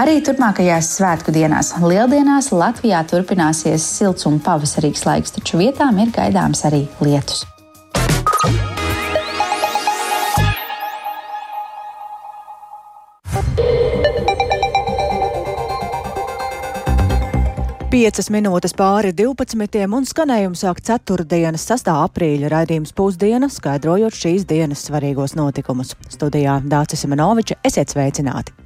Arī turpmākajās svētku dienās, lieldienās Latvijā turpināsies silts un pavasarīgs laiks, taču vietām ir gaidāms arī lietus. Piecas minūtes pāri 12. un skanējums sāk ceturtdienas 6. aprīļa raidījums pusdiena, skaidrojot šīs dienas svarīgos notikumus. Studijā Dācis Simenoviča esiet sveicināti!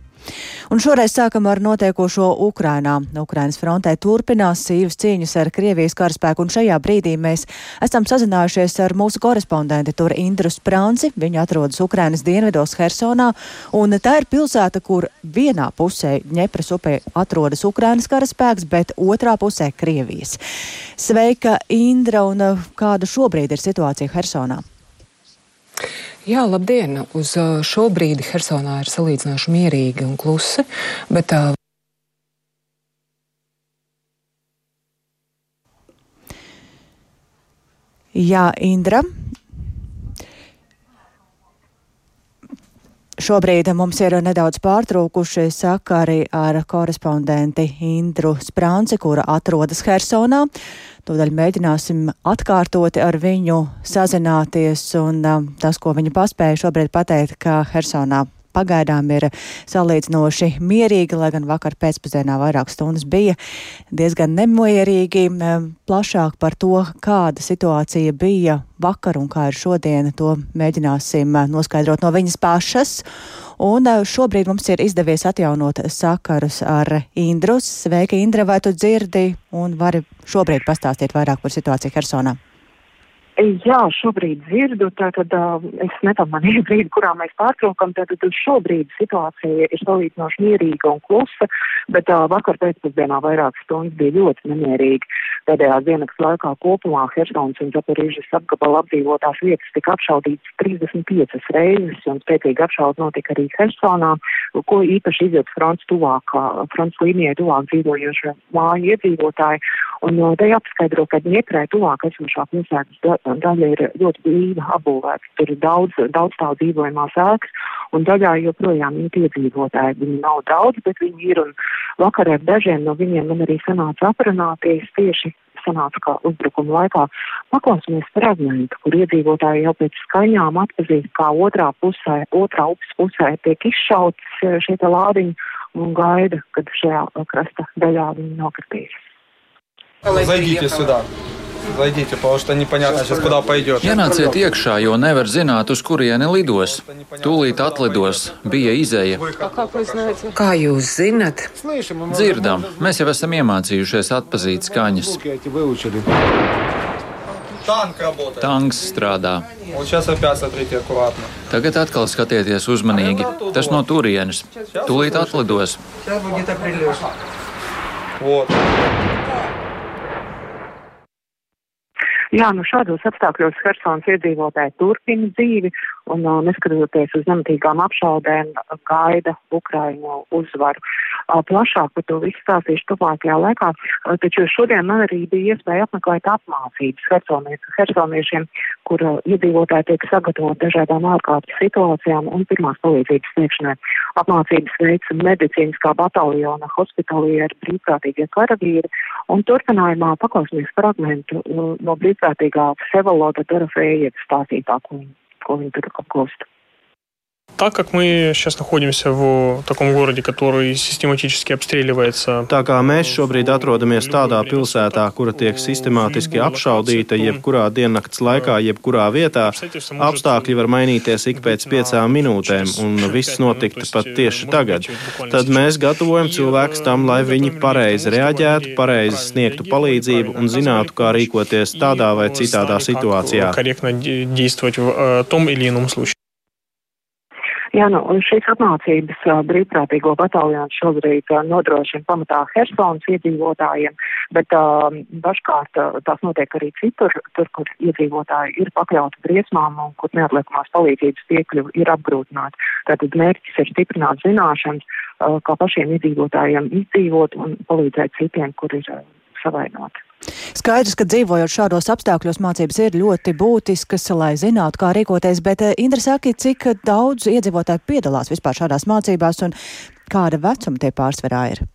Un šoreiz sākam ar notiekošo Ukrainā. Ukrainas frontē turpinās sīvas cīņas ar Krievijas karaspēku, un šajā brīdī mēs esam sazinājušies ar mūsu korespondenti tur Indru Sprānci. Viņa atrodas Ukrainas dienvidos Hersonā, un tā ir pilsēta, kur vienā pusē Ņepras upē atrodas Ukrainas karaspēks, bet otrā pusē Krievijas. Sveika, Indra, un kāda šobrīd ir situācija Hersonā? Jā, labdien! Uz šo brīdi Hersonā ir salīdzinoši mierīgi un klusi, bet uh, Jā, Indra. Šobrīd mums ir nedaudz pārtraukuši sakari ar korespondenti Indru Sprānci, kura atrodas Hersonā. Tūdaļ mēģināsim atkārtoti ar viņu sazināties, un um, tas, ko viņa paspēja šobrīd pateikt, ka Hersonā pagaidām ir salīdzinoši mierīga, lai gan vakar pēcpusdienā vairāk stundas bija diezgan nemierīgi. Plašāk par to, kāda situācija bija vakar un kā ir šodien, to mēģināsim noskaidrot no viņas pašas. Un šobrīd mums ir izdevies atjaunot sakarus ar Indru. Sveika, Indra, vai tu dzirdi un vari šobrīd pastāstīt vairāk par situāciju Hersonā? Jā, šobrīd dzirdu, tātad uh, es nepamanīju brīdi, kurā mēs pārtraukam, tātad šobrīd situācija ir salīdzinoši mierīga un klusa, bet uh, vakar pēcpusdienā vairākas stundas bija ļoti nemierīgi. Pēdējā dienas laikā kopumā Hersons un Zaporīžas apgabala apdzīvotās vietas tika apšaudītas 35 reizes, un spēcīgi apšaud notika arī Hersonā, ko īpaši izjūt fronts tuvākā, fronts līnijai tuvāk dzīvojošie māju iedzīvotāji, un uh, te jāpaskaidro, ka Dņeprē tuvāk esošā pilsētas daļa ir ļoti brīva apbūvēta. Tur ir daudz, daudz tādu dzīvojamās ēkas, un daļā joprojām ir iedzīvotāji. Viņi nav daudz, bet viņi ir, un vakar ar dažiem no viņiem man arī sanāca aprunāties tieši sanāca, ka uzbrukuma laikā paklausāmies fragmentu, kur iedzīvotāji jau pēc skaņām atpazīst, kā otrā pusē, otrā upes pusē tiek izšauts eh, šie lādiņi un gaida, kad šajā krasta daļā viņi nokritīs. Zaiģīties sudā! Зайдите, потому что непонятно сейчас куда пойдет. Ienāciet iekšā, jo nevar zināt, uz kurieni lidos. Tūlīt atlidos, bija izēja. kā jūs zinat, Dzirdam, mēs jau esam iemācījušies atpazīt skaņas. Танк работает. Tanks strādā. Вот сейчас опять смотрите аккуратно. Tagad atkal skatieties uzmanīgi. Tas no turienes. Tūlīt atlidos. Вот. Jā, nu šādos apstākļos Hersons iedzīvotāji turpina dzīvi un uh, neskatoties uz nematīgām apšaudēm gaida Ukraiņu uzvaru. Uh, plašāk par to visu stāstīšu tuvākajā laikā, uh, taču šodien man arī bija iespēja apmeklēt apmācības Hersoniešiem, kur iedzīvotāji tiek sagatavot dažādām ārkārtas situācijām un pirmās palīdzības sniegšanai. Apmācības veids medicīniskā bataljona hospitalieri brīvprātīgie karavīri un turpinājumā paklausīsimies fragmentu no brīvprātīgā Sevaloda Dorofeja stāstītā, ko ko viņi tur apgūst Так как мы сейчас находимся в таком городе, который систематически обстреливается. Tā kā mēs šobrīd atrodamies tādā pilsētā, kura tiek sistemātiski apšaudīta jebkurā diennakts laikā, jebkurā vietā, apstākļi var mainīties ik pēc piecām minūtēm, un viss notiktu pat tieši tagad. Tad mēs gatavojam cilvēkus tam, lai viņi pareizi reaģētu, pareizi sniegtu palīdzību un zinātu, kā rīkoties tādā vai citādā situācijā. Jā, nu, šīs apmācības brīvprātīgo bataljonu šobrīd nodrošina pamatā Hersons iedzīvotājiem, bet dažkārt tās notiek arī citur, tur, kur iedzīvotāji ir pakļauti briesmām un kur neatliekamās palīdzības piekļuvi ir apgrūtināti. Tātad mērķis ir stiprināt zināšanas, kā pašiem iedzīvotājiem izdzīvot un palīdzēt citiem, kur ir savainoti. Skaidrs, ka dzīvojot šādos apstākļos, mācības ir ļoti būtiskas, lai zinātu, kā rīkoties, bet eh, saka, cik daudz iedzīvotāju piedalās vispār šādās mācībās un kāda vecuma tie pārsvarā ir?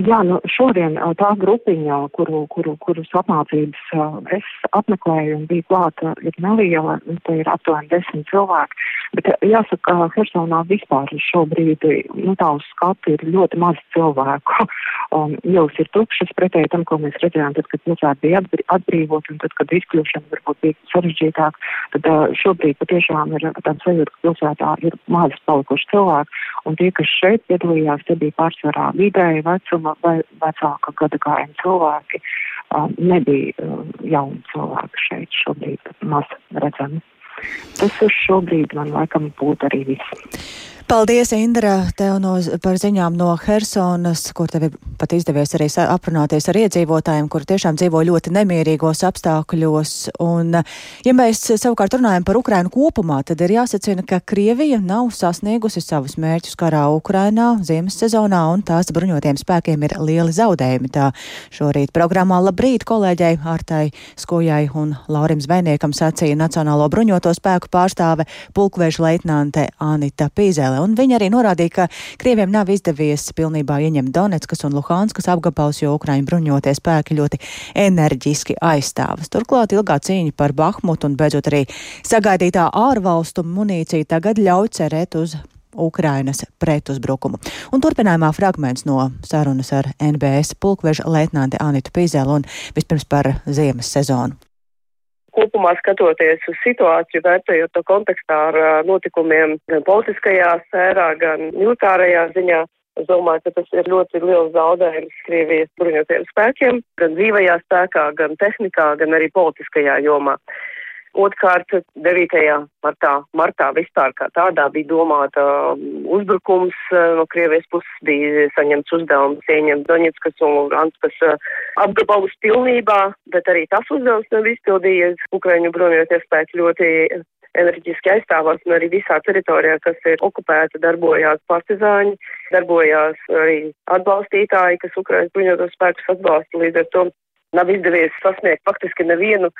Jā, nu šodien tā grupiņa, kuru, kuru, kurus apmācības es apmeklēju un biju klāta, ir neliela, te ir aptuveni desmit cilvēki. Bet jāsaka, ka Hersonā vispār šobrīd, nu tā uz skatu ir ļoti maz cilvēku. Um, Ielas ir tukšas pretēji tam, ko mēs redzējām, tad, kad pilsēta bija atbrīvot un tad, kad izkļūšana varbūt bija sarežģītāk. Tad uh, šobrīd patiešām ir tāda sajūta, ka pilsētā ir maz palikuši cilvēki. Un tie, kas šeit piedalījās, tie bija pārsvarā vidēji vecuma vai vecāka gada gājuma cilvēki. Uh, nebija uh, jauni cilvēki šeit šobrīd maz redzami. Tas uz šo brīdi man laikam būtu arī viss. Paldies, Indra, tev no, par ziņām no Hersonas, kur tev ir pat izdevies arī aprunāties ar iedzīvotājiem, kur tiešām dzīvo ļoti nemierīgos apstākļos. Un, ja mēs savukārt runājam par Ukrainu kopumā, tad ir jāsacina, ka Krievija nav sasniegusi savus mērķus karā Ukrainā ziemas sezonā, un tās bruņotiem spēkiem ir lieli zaudējumi. Tā šorīt programmā Labrīt kolēģei Artai Skojai un Laurim Zvejniekam sacīja Nacionālo bruņoto spēku pārstāve pulkveža leitnante Anita Pīzēle un viņi arī norādīja, ka Krieviem nav izdevies pilnībā ieņemt Donetskas un Luhanskas apgabals, jo Ukraiņu bruņoties spēki ļoti enerģiski aizstāvas. Turklāt ilgā cīņa par Bahmutu un beidzot arī sagaidītā ārvalstu munīcija tagad ļauj cerēt uz Ukrainas pretuzbrukumu. Un turpinājumā fragments no sarunas ar NBS pulkveža leitnanti Anitu Pīzelu un vispirms par ziemas sezonu kopumā skatoties uz situāciju, vērtējot to kontekstā ar notikumiem gan politiskajā sfērā, gan militārajā ziņā. Es domāju, ka tas ir ļoti liels zaudējums Krievijas bruņotajiem spēkiem, gan dzīvajā spēkā, gan tehnikā, gan arī politiskajā jomā. Otkārt, 9. martā, martā vispār kā tādā bija domāta um, uzbrukums uh, no Krievijas puses, bija saņemts uzdevums ieņemt Doņetskas un Luganskas uh, apgabalus pilnībā, bet arī tas uzdevums nav izpildījies. Ukraiņu bruņoties spēki ļoti enerģiski aizstāvās un arī visā teritorijā, kas ir okupēta, darbojās partizāņi, darbojās arī atbalstītāji, kas Ukraiņas bruņotos spēkus atbalsta līdz ar to. Nav izdevies sasniegt faktiski nevienu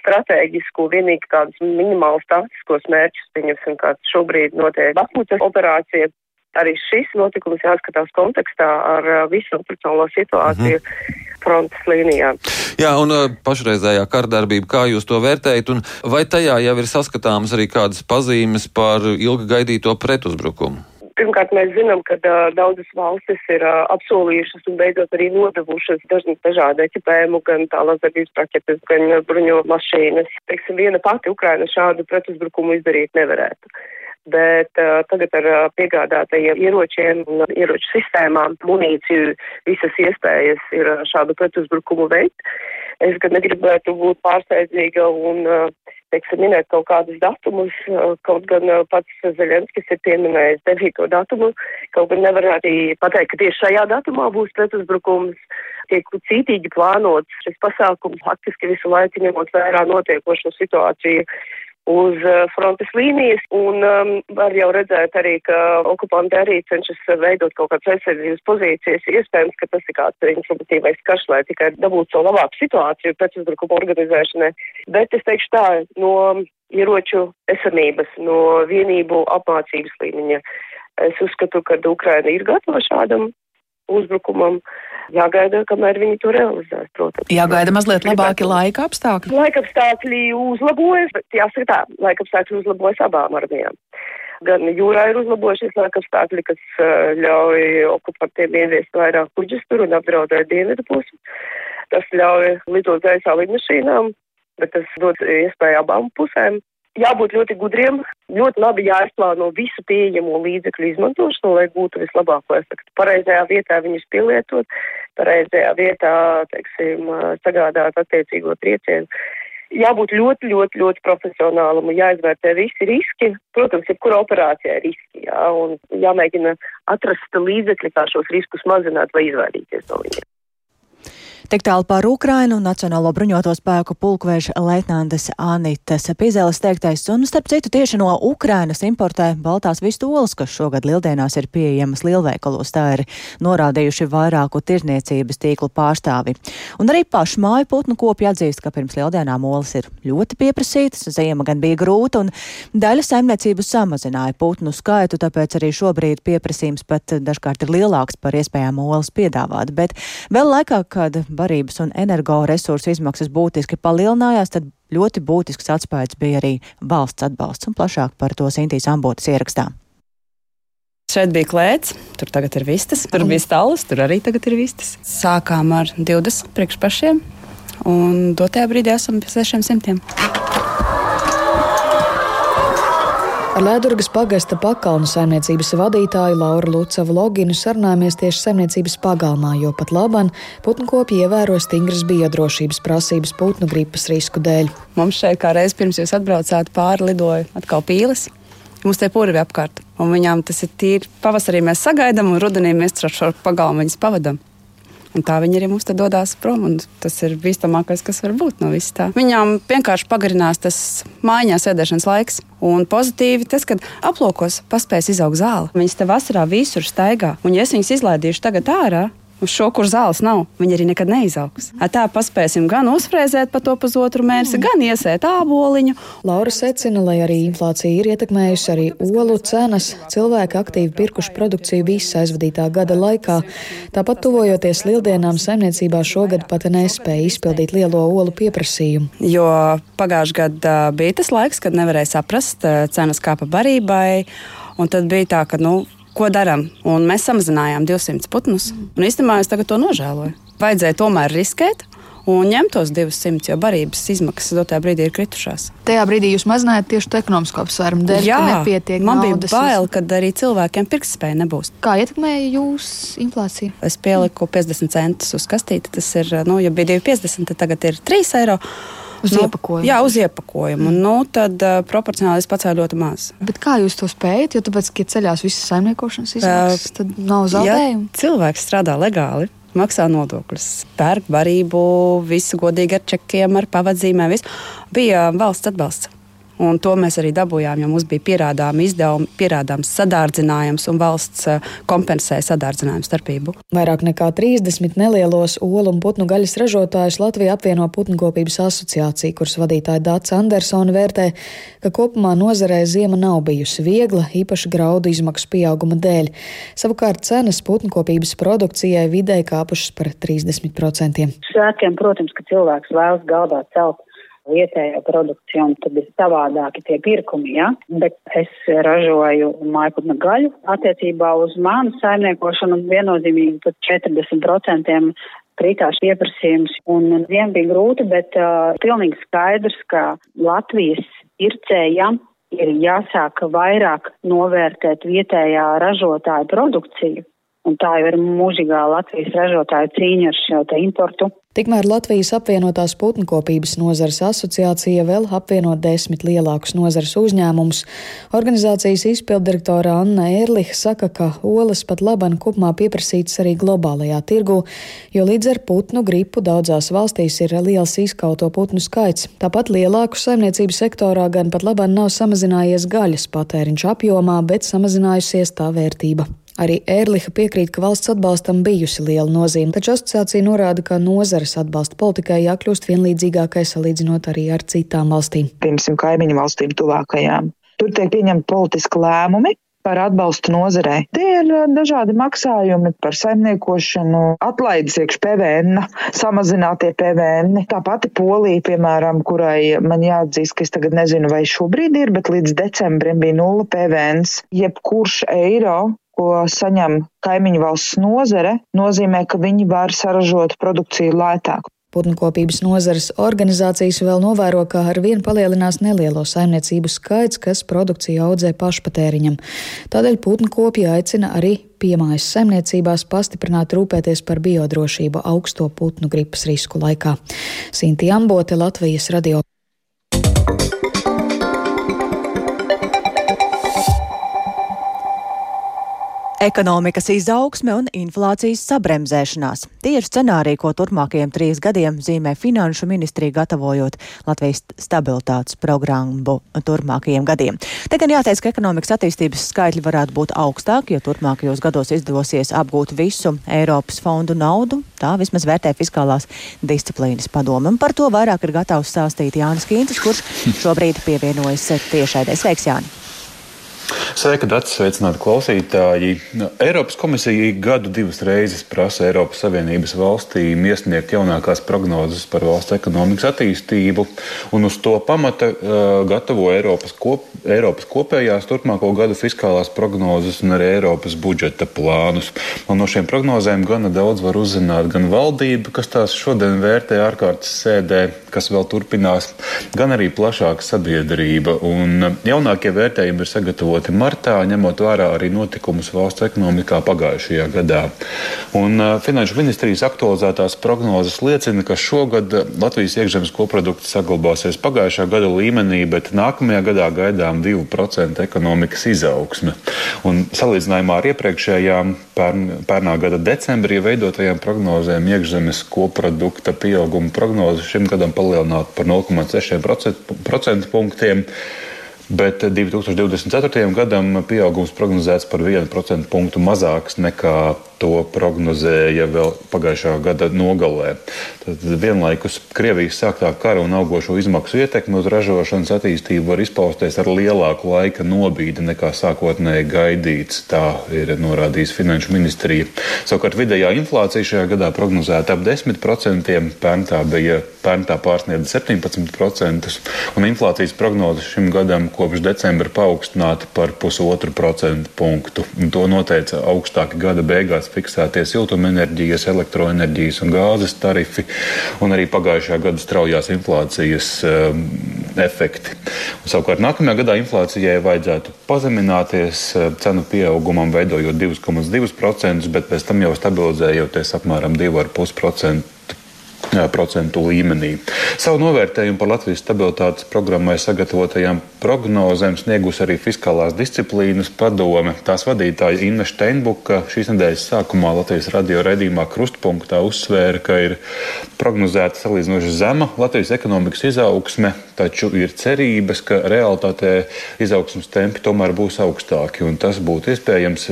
stratēģisku, vienīgi kādus minimālus taktiskos mērķus, pieņemsim, kāds šobrīd notiek Bakmutas operācija. Arī šis notikums jāskatās kontekstā ar uh, visu operacionālo situāciju. Mm -hmm frontes līnijā. Jā, un uh, pašreizējā kardarbība, kā jūs to vērtējat, un vai tajā jau ir saskatāmas arī kādas pazīmes par ilgi gaidīto pretuzbrukumu? Pirmkārt, mēs zinām, ka uh, daudzas valstis ir uh, apsolījušas un beidzot arī nodevušas dažni dažādu ekipējumu, gan tālāk darbības raķetes, gan bruņo mašīnas. Teiksim, viena pati Ukraina šādu pretuzbrukumu izdarīt nevarētu. Bet uh, tagad ar uh, piegādātajiem ieročiem un ieroču sistēmām, munīciju, visas iespējas ir uh, šādu pretuzbrukumu veikt. Es gan negribētu būt pārsteidzīga un uh, teiksim, minēt kaut kādus datumus, kaut gan pats Zelenskis ir pieminējis 9. datumu, kaut gan nevarētu pateikt, ka tieši šajā datumā būs pretuzbrukums, tiek cītīgi plānots šis pasākums, faktiski visu laiku ņemot vērā notiekošo situāciju uz uh, frontes līnijas, un um, var jau redzēt arī, ka okupanti arī cenšas veidot kaut kādas aizsardzības pozīcijas. Iespējams, ka tas ir kāds informatīvais karš, lai tikai dabūtu savu labāku situāciju pēc uzbrukuma organizēšanai. Bet es teikšu tā, no ieroču esamības, no vienību apmācības līmeņa. Es uzskatu, ka Ukraina ir gatava šādam uzbrukumam. Jāgaida, kamēr viņi to realizēs, protams. Jāgaida mazliet labāki laika apstākļi. Laika apstākļi uzlabojas, bet jāsaka tā, laika apstākļi uzlabojas abām armijām. Gan jūrā ir uzlabojušies laika apstākļi, kas uh, ļauj okupantiem ieviest vairāk kuģis tur un apdraudēt dienvidu pusi. Tas ļauj lidot gaisā lidmašīnām, bet tas dod iespēju abām pusēm jābūt ļoti gudriem, ļoti labi jāizplāno visu pieejamo līdzekļu izmantošanu, lai gūtu vislabāko efektu. Pareizajā vietā viņus pielietot, pareizajā vietā, teiksim, sagādāt attiecīgo triecienu. Jābūt ļoti, ļoti, ļoti profesionālam un jāizvērtē visi riski. Protams, jebkura operācija ir riski, jā, un jāmēģina atrast līdzekļi, kā šos riskus mazināt vai izvairīties no viņiem. Tik tālu par Ukrainu Nacionālo bruņoto spēku pulkveža leitnantes Anitas Pizēles teiktais, un starp citu tieši no Ukrainas importē baltās vistolas, kas šogad lieldienās ir pieejamas lielveikalos, tā ir norādījuši vairāku tirniecības tīklu pārstāvi. Un arī paši māju putnu kopi atzīst, ka pirms lieldienām olas ir ļoti pieprasītas, ziema gan bija grūta, un daļa saimniecību samazināja putnu skaitu, tāpēc arī šobrīd pieprasījums pat dažkārt ir lielāks par iespējām olas piedāvāt. Bet vēl laikā, kad barības un energoresursu izmaksas būtiski palielinājās, tad ļoti būtisks atspējas bija arī valsts atbalsts, un plašāk par to Sintīs Ambotas ierakstā. Šeit bija klēts, tur tagad ir vistas, tur bija stāvs, tur arī tagad ir vistas. Sākām ar 20 priekšpašiem, un dotajā brīdī esam pie 600. Ar Lēdurgas pagasta pakalnu saimniecības vadītāju Lauru Lucavu Loginu sarunājamies tieši saimniecības pagalmā, jo pat labam putnu kopi ievēro stingras biodrošības prasības putnu gripas risku dēļ. Mums šeit kā reiz pirms jūs atbraucāt pāri lidoja atkal pīles. Mums te purvi apkārt, un viņām tas ir tīri. Pavasarī mēs sagaidām, un rudenī mēs ar šo pagalmu viņus pavadām. Un tā viņi arī mums dodas prom. Tas ir bīstamākais, kas var būt no vis tā. Viņām vienkārši pagarinās tas mājās sēdēšanas laiks. Un pozitīvi tas, ka aplokos paspēs izaugt zāle. Viņas te vasarā visur staigā. Un ja es viņas izlaidīšu tagad ārā, Uz šo, kur zāles nav, viņi arī nekad neizaugs. Ar tā paspēsim gan uzfrēzēt pa to pusotru mēnesi, gan iesēt āboliņu. Laura secina, lai arī inflācija ir ietekmējusi arī olu cenas, cilvēki aktīvi pirkuši produkciju visā aizvadītā gada laikā. Tāpat tuvojoties lieldienām, saimniecībā šogad pat nespēja izpildīt lielo olu pieprasījumu. Jo pagājušajā gadā bija tas laiks, kad nevarēja saprast cenas kāpa barībai. Un tad bija tā, ka nu, ko darām. Mēs samazinājām 200 putnus. Un īstenībā es tagad to nožēloju. Vajadzēja tomēr riskēt. Un ņemt tos 200, jo barības izmaksas dotajā brīdī ir kritušās. Tajā brīdī jūs mazinājāt tieši ekonomisko apsvērumu dēļ, Jā, ka nepietiek. Man bija bail, ka arī cilvēkiem pirktspēja nebūs. Kā ietekmēja jūs inflāciju? Es pieliku 50 centus uz kastīti. Tas ir, nu, ja bija 2,50, tad tagad ir 3 eiro. Uz nu, iepakojumu. Jā, uz iepakojumu. Mm. Nu, tad uh, proporcionāli es pacēlu ļoti maz. Bet kā jūs to spējat? Jo tāpēc, ka ceļās visas saimniekošanas izmaksas, uh, tad nav zaudējumu. Ja cilvēks strādā legāli. Maksā nodokļus, pērk barību, visu godīgi ar čekiem, ar pavadzīmēm. Visu. Bija valsts atbalsts. Un to mēs arī dabūjām, jo mums bija pierādāmi izdevumi, pierādāms sadārdzinājums, un valsts eh, kompensēja sadārdzinājumu starpību. Vairāk nekā 30 nelielos olu un putnu gaļas ražotājus Latvija apvieno Putnkopības asociācija, kuras vadītāja Dāca Andersona vērtē, ka kopumā nozarē ziema nav bijusi viegla, īpaši graudu izmaksu pieauguma dēļ. Savukārt cenas putnkopības produkcijai vidēji kāpušas par 30%. Svētkiem, protams, ka cilvēks vēlas galdā celt vietējo produkciju, un tad ir savādāki tie pirkumi, ja? bet es ražoju mājputna gaļu attiecībā uz manu saimniekošanu viennozīmīgi pat 40% kritās pieprasījums, un vien bija grūti, bet uh, pilnīgi skaidrs, ka Latvijas pircējiem ir jāsāk vairāk novērtēt vietējā ražotāja produkciju. Un tā jau ir mūžīgā Latvijas ražotāja cīņa ar šo importu. Tikmēr Latvijas apvienotās putnkopības nozares asociācija vēl apvieno desmit lielākus nozares uzņēmumus. Organizācijas izpildirektora Anna Erliha saka, ka olas pat laban kopumā pieprasītas arī globālajā tirgu, jo līdz ar putnu gripu daudzās valstīs ir liels izkauto putnu skaits. Tāpat lielāku saimniecību sektorā gan pat laban nav samazinājies gaļas patēriņš apjomā, bet samazinājusies tā vērtība. Arī Ērliha piekrīt, ka valsts atbalstam bijusi liela nozīme, taču asociācija norāda, ka nozares atbalsta politikai jākļūst vienlīdzīgākai salīdzinot arī ar citām valstīm. Piemēram, kaimiņu valstīm tuvākajām. Tur tiek pieņemti politiski lēmumi, par atbalstu nozarei. Tie ir uh, dažādi maksājumi par saimniekošanu, atlaides iekš PVN, samazinātie PVN. Tā pati Polija, piemēram, kurai man jāatzīst, ka es tagad nezinu, vai šobrīd ir, bet līdz decembrim bija nulle PVN. Jebkurš eiro ko saņem kaimiņu valsts nozare, nozīmē, ka viņi var saražot produkciju lētāk. Putnkopības nozares organizācijas vēl novēro, ka ar vien palielinās nelielo saimniecību skaits, kas produkciju audzē pašpatēriņam. Tādēļ putnkopji aicina arī piemājas saimniecībās pastiprināt rūpēties par biodrošību augsto putnu gripas risku laikā. Sinti Ambote, Latvijas radio. Ekonomikas izaugsme un inflācijas sabremzēšanās. Tie ir scenāriji, ko turpmākajiem trīs gadiem zīmē Finanšu ministrija gatavojot Latvijas stabilitātes programmu turpmākajiem gadiem. Te gan jāteic, ka ekonomikas attīstības skaitļi varētu būt augstāki, jo turpmākajos gados izdosies apgūt visu Eiropas fondu naudu. Tā vismaz vērtē fiskālās disciplīnas padome. Un par to vairāk ir gatavs stāstīt Jānis Kīncis, kurš šobrīd pievienojas tiešraidē. Sveiks, Jāni! Sveika, Dārts, sveicināti klausītāji. Eiropas komisija gadu divas reizes prasa Eiropas Savienības valstīm iesniegt jaunākās prognozes par valsts ekonomikas attīstību, un uz to pamata uh, gatavo Eiropas, kop, Eiropas kopējās turpmāko gadu fiskālās prognozes un arī Eiropas budžeta plānus. Un no šiem prognozēm gana daudz var uzzināt gan valdība, kas tās šodien vērtē ārkārtas sēdē, kas vēl turpinās, gan arī plašāka sabiedrība. Un jaunākie vērtējumi ir sagatavoti martā, ņemot vērā arī notikumus valsts ekonomikā pagājušajā gadā. Un, Finanšu ministrijas aktualizētās prognozes liecina, ka šogad Latvijas iekšzemes koprodukts saglabāsies pagājušā gada līmenī, bet nākamajā gadā gaidām 2% ekonomikas izaugsme. Un salīdzinājumā ar iepriekšējām pērn, pērnā gada decembrī veidotajām prognozēm iekšzemes koprodukta pieauguma prognoze šim gadam palielināta par 0,6% punktiem bet 2024. gadam pieaugums prognozēts par 1% punktu mazāks nekā to prognozēja vēl pagājušā gada nogalē. Tad vienlaikus Krievijas sāktā kara un augošo izmaksu ietekme uz ražošanas attīstību var izpausties ar lielāku laika nobīdi nekā sākotnēji gaidīts. Tā ir norādījis Finanšu ministrija. Savukārt vidējā inflācija šajā gadā prognozēta ap 10%, pērntā bija pērntā pārsniedza 17%, un inflācijas prognoze šim gadam kopš decembra paaugstināta par pusotru procentu punktu. Un to noteica augstāki gada beigās fiksētie siltumenerģijas, elektroenerģijas un gāzes tarifi, un arī pagājušā gada straujās inflācijas um, efekti. Un, savukārt nākamajā gadā inflācijai vajadzētu pazemināties uh, cenu pieaugumam, veidojot 2,2%, bet pēc tam jau stabilizējoties apmēram 2,5% procentu līmenī. Savu novērtējumu par Latvijas stabilitātes programmai sagatavotajām prognozēm sniegus arī Fiskālās disciplīnas padome. Tās vadītāja Inna Steinbuka šīs nedēļas sākumā Latvijas radio redzīmā krustpunktā uzsvēra, ka ir prognozēta salīdzinoši zema Latvijas ekonomikas izaugsme, taču ir cerības, ka realitātē izaugsmas tempi tomēr būs augstāki, un tas būtu iespējams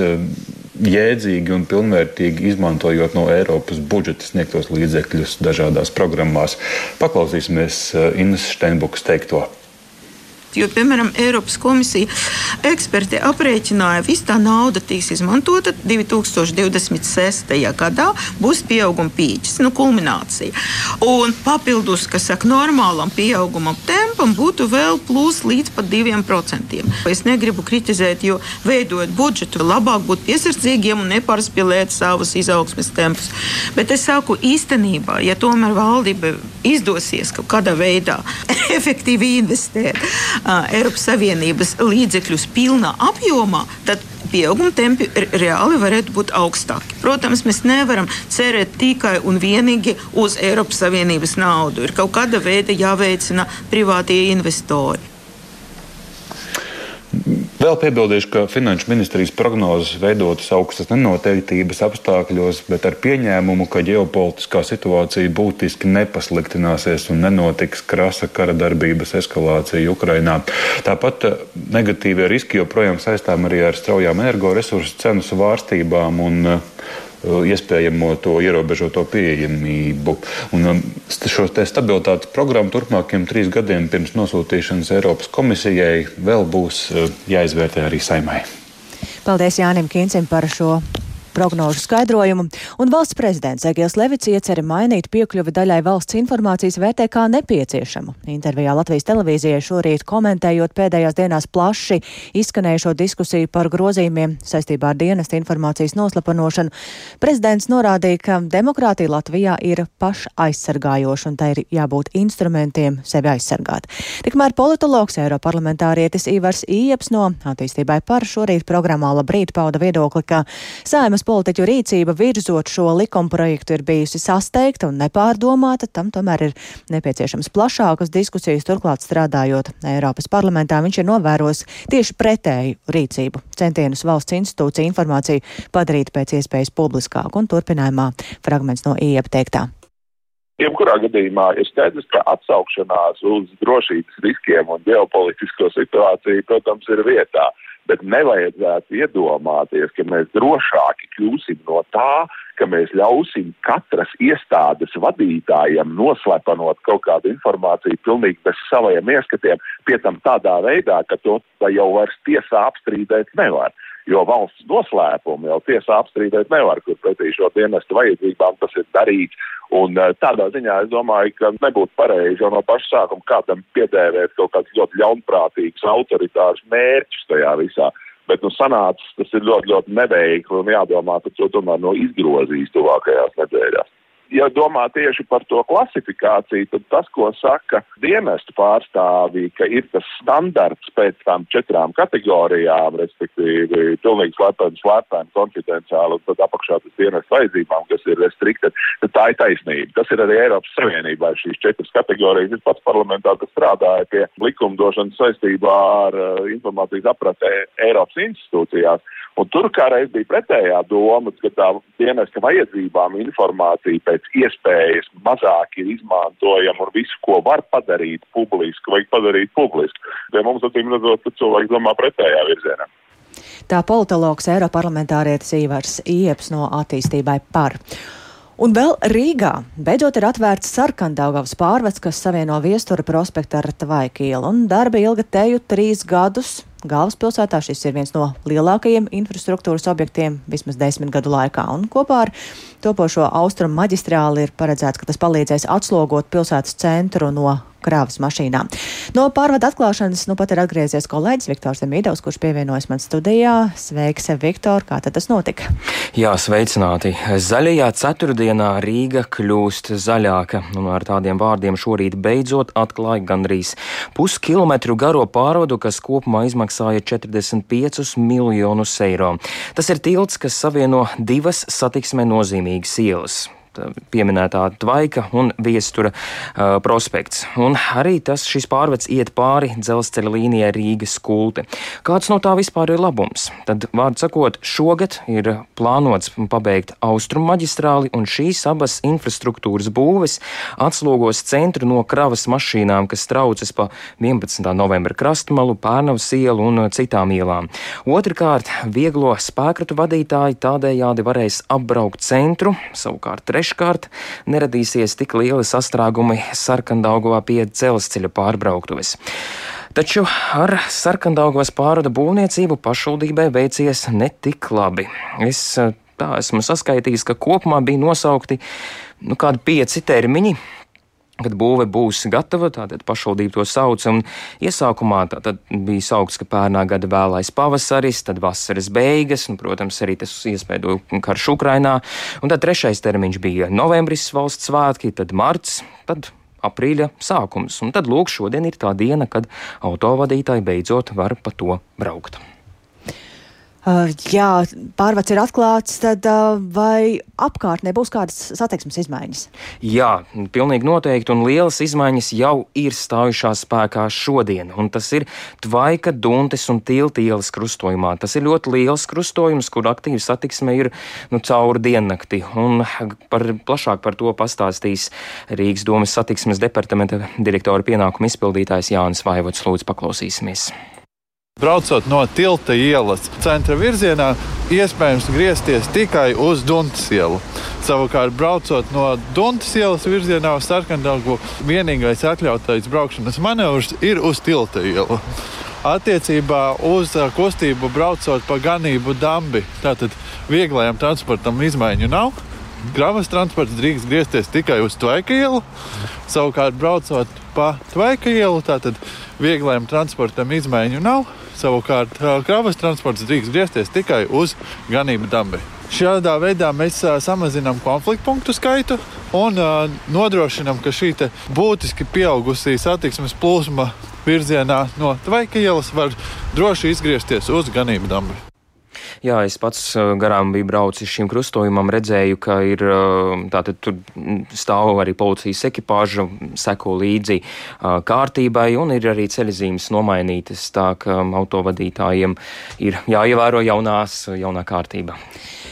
jēdzīgi un pilnvērtīgi izmantojot no Eiropas budžeta sniegtos līdzekļus dažādās programmās. Paklausīsimies eh, Innas Steinbukas teikto. Jo, piemēram, Eiropas komisija eksperti aprēķināja, ka visa tā nauda tiks izmantota 2026. gadā. Būs pieauguma pīķis, nu, kulminācija. Un papildus, kas saka, normālam pieauguma tempam būtu vēl plus līdz pat 2%. Es negribu kritizēt, jo veidojot budžetu, labāk būt piesardzīgiem un nepārspīlēt savus izaugsmes tempus. Bet es saku īstenībā, ja tomēr valdība izdosies kaut kādā veidā efektīvi investēt uh, Eiropas Savienības līdzekļus pilnā apjomā, tad pieauguma tempi reāli varētu būt augstāki. Protams, mēs nevaram cerēt tikai un vienīgi uz Eiropas Savienības naudu. Ir kaut kāda veida jāveicina privātie investori. Vēl piebildīšu, ka Finanšu ministrijas prognozes veidotas augstas nenoteiktības apstākļos, bet ar pieņēmumu, ka ģeopolitiskā situācija būtiski nepasliktināsies un nenotiks krasa kara darbības eskalācija Ukrainā. Tāpat eh, negatīvie riski joprojām saistām arī ar straujām energoresursu cenu svārstībām un Uh, iespējamo to ierobežoto pieejamību. Un um, šo stabilitātes programmu turpmākajiem trīs gadiem pirms nosūtīšanas Eiropas komisijai vēl būs uh, jāizvērtē arī saimai. Paldies Jānim Kīncim par šo prognožu skaidrojumu, un valsts prezidents Egils Levits ieceri mainīt piekļuvi daļai valsts informācijas vērtē kā nepieciešamu. Intervijā Latvijas televīzijai šorīt komentējot pēdējās dienās plaši izskanējušo diskusiju par grozījumiem saistībā ar dienestu informācijas noslapanošanu, prezidents norādīja, ka demokrātija Latvijā ir pašaizsargājoša un tai ir jābūt instrumentiem sevi aizsargāt. Tikmēr politologs Eiroparlamentārietis Ivars Ieps no attīstībai par šorīt programmā labrīt pauda viedokli, ka saimas saimas politiķu rīcība virzot šo likumprojektu ir bijusi sasteigta un nepārdomāta, tam tomēr ir nepieciešams plašākas diskusijas, turklāt strādājot Eiropas parlamentā, viņš ir novērojis tieši pretēju rīcību, centienus valsts institūcija informāciju padarīt pēc iespējas publiskāku un turpinājumā fragments no iepteiktā. Jebkurā gadījumā ir skaidrs, ka atsaukšanās uz drošības riskiem un ģeopolitisko situāciju, protams, ir vietā. Bet nevajadzētu iedomāties, ka mēs drošāki kļūsim no tā, ka mēs ļausim katras iestādes vadītājiem noslepenot kaut kādu informāciju pilnīgi bez saviem ieskatiem, pie tam tādā veidā, ka to jau vairs tiesā apstrīdēt nevar jo valsts noslēpumu jau tiesā apstrīdēt nevar, kur pretī šo dienestu vajadzībām tas ir darīts. Un eh, tādā ziņā es domāju, ka nebūtu pareizi jau no paša sākuma kādam piedēvēt kaut kādus ļoti ļaunprātīgus, autoritārus mērķus tajā visā. Bet, nu, sanācis, tas ir ļoti, ļoti neveikli un jādomā, ka to tomēr no izgrozīs tuvākajās nedēļās ja domā tieši par to klasifikāciju, tad tas, ko saka dienestu pārstāvji, ka ir tas standarts pēc tām četrām kategorijām, respektīvi pilnīgi slepeni, slepeni, konfidenciāli un tad apakšā tas dienestu vajadzībām, kas ir restrikti, tad tā ir taisnība. Tas ir arī Eiropas Savienībā šīs četras kategorijas. Es pats parlamentā strādāju pie likumdošanas saistībā ar uh, informācijas apratē Eiropas institūcijās. Un tur kā reiz bija pretējā doma, ka tā dienesta vajadzībām informācija pēc iespējas mazāk ir izmantojama un visu, ko var padarīt publisku, vajag padarīt publisku. Pie mums, acīm redzot, cilvēki domā pretējā virzienā. Tā politologs Eiroparlamentārietis Ivars Ieps no attīstībai par. Un vēl Rīgā beidzot ir atvērts sarkandaugavas pārvads, kas savieno viestura prospektu ar Tvaikielu, un darba ilga teju trīs gadus galvaspilsētā šis ir viens no lielākajiem infrastruktūras objektiem vismaz desmit gadu laikā. Un kopā ar topošo austrumu maģistrāli ir paredzēts, ka tas palīdzēs atslogot pilsētas centru no krāvas mašīnām. No pārvada atklāšanas nu pat ir atgriezies kolēģis Viktors Demīdovs, kurš pievienojas man studijā. Sveiks, Viktor, kā tad tas notika? Jā, sveicināti. Zaļajā ceturtdienā Rīga kļūst zaļāka, un ar tādiem vārdiem šorīt beidzot atklāja gandrīz puskilometru garo pārvadu, kas kopumā izmaksāja 45 miljonus eiro. Tas ir tilts, kas savieno divas satiksmē nozīmīgas ielas pieminētā Tvaika un Viestura uh, prospekts. Un arī tas šis pārvads iet pāri dzelzceļa līnijai Rīgas kulti. Kāds no tā vispār ir labums? Tad, vārdu sakot, šogad ir plānots pabeigt austrumu maģistrāli, un šīs abas infrastruktūras būves atslogos centru no kravas mašīnām, kas traucas pa 11. novembra krastmalu, Pērnavas ielu un citām ielām. Otrakārt, vieglo spēkratu vadītāji tādējādi varēs apbraukt centru, savukārt treškārt neradīsies tik lieli sastrēgumi Sarkandaugovā pie dzelzceļa pārbrauktuves. Taču ar sarkandaugos pārvada būvniecību pašvaldībai veicies netik labi. Es eh, tā esmu saskaitījis, ka kopumā bija nosaukti nu, kādi pieci termiņi, kad būve būs gatava, tātad pašvaldība to sauc, un iesākumā tātad bija saukts, ka pērnā gada vēlais pavasaris, tad vasaras beigas, un, protams, arī tas iespēdoja karš Ukrainā, un tad trešais termiņš bija novembris valsts svētki, tad marts, tad aprīļa sākums, un tad lūk, šodien ir tā diena, kad autovadītāji beidzot var pa to braukt. Jā, pārvads ir atklāts, tad vai apkārtnē būs kādas satiksmes izmaiņas? Jā, pilnīgi noteikti, un lielas izmaiņas jau ir stājušās spēkā šodien, un tas ir Tvaika, Duntes un Tiltielas krustojumā. Tas ir ļoti liels krustojums, kur aktīva satiksme ir nu, cauri diennakti, un par, plašāk par to pastāstīs Rīgas domas satiksmes departamenta direktora pienākumu izpildītājs Jānis Vaivots. Lūdzu, paklausīsimies! Braucot no tilta ielas centra virzienā, iespējams griezties tikai uz Dunkas ielu. Savukārt, braucot no Dunkas ielas virzienā uz Sarkandaugu, vienīgais atļautais braukšanas manevrs ir uz tilta ielu. Attiecībā uz kustību braucot pa ganību dambi, tātad vieglajam transportam izmaiņu nav. Kravas transports drīkst griezties tikai uz Tvaika ielu. Savukārt, braucot pa Tvaika ielu, tātad vieglajam transportam izmaiņu nav. Savukārt kravas transports drīkst griezties tikai uz ganību dambi. Šādā veidā mēs samazinām konfliktu punktu skaitu un nodrošinām, ka šī būtiski pieaugusī satiksmes plūsma virzienā no Tvaika ielas var droši izgriezties uz ganību dambi. Jā, es pats garām biju braucis šim krustojumam, redzēju, ka ir tātad tur stāv arī policijas ekipāža, seko līdzi kārtībai un ir arī ceļzīmes nomainītas, tā ka autovadītājiem ir jāievēro jaunās, jaunā kārtība.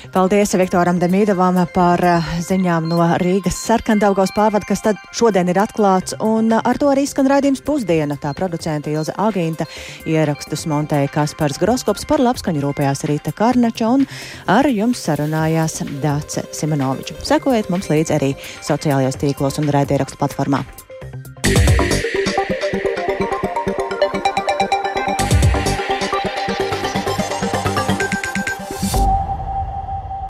Paldies Viktoram Demīdovam par eh, ziņām no Rīgas sarkandaugaus pārvada, kas tad šodien ir atklāts, un ar to arī skan raidījums pusdiena. Tā producenta Ilza Agīnta ierakstus montēja Kaspars Groskops par labskaņu rūpējās Rīta Karnača, un ar jums sarunājās Dāce Simonoviča. Sekojiet mums līdzi arī sociālajos tīklos un raidierakstu platformā.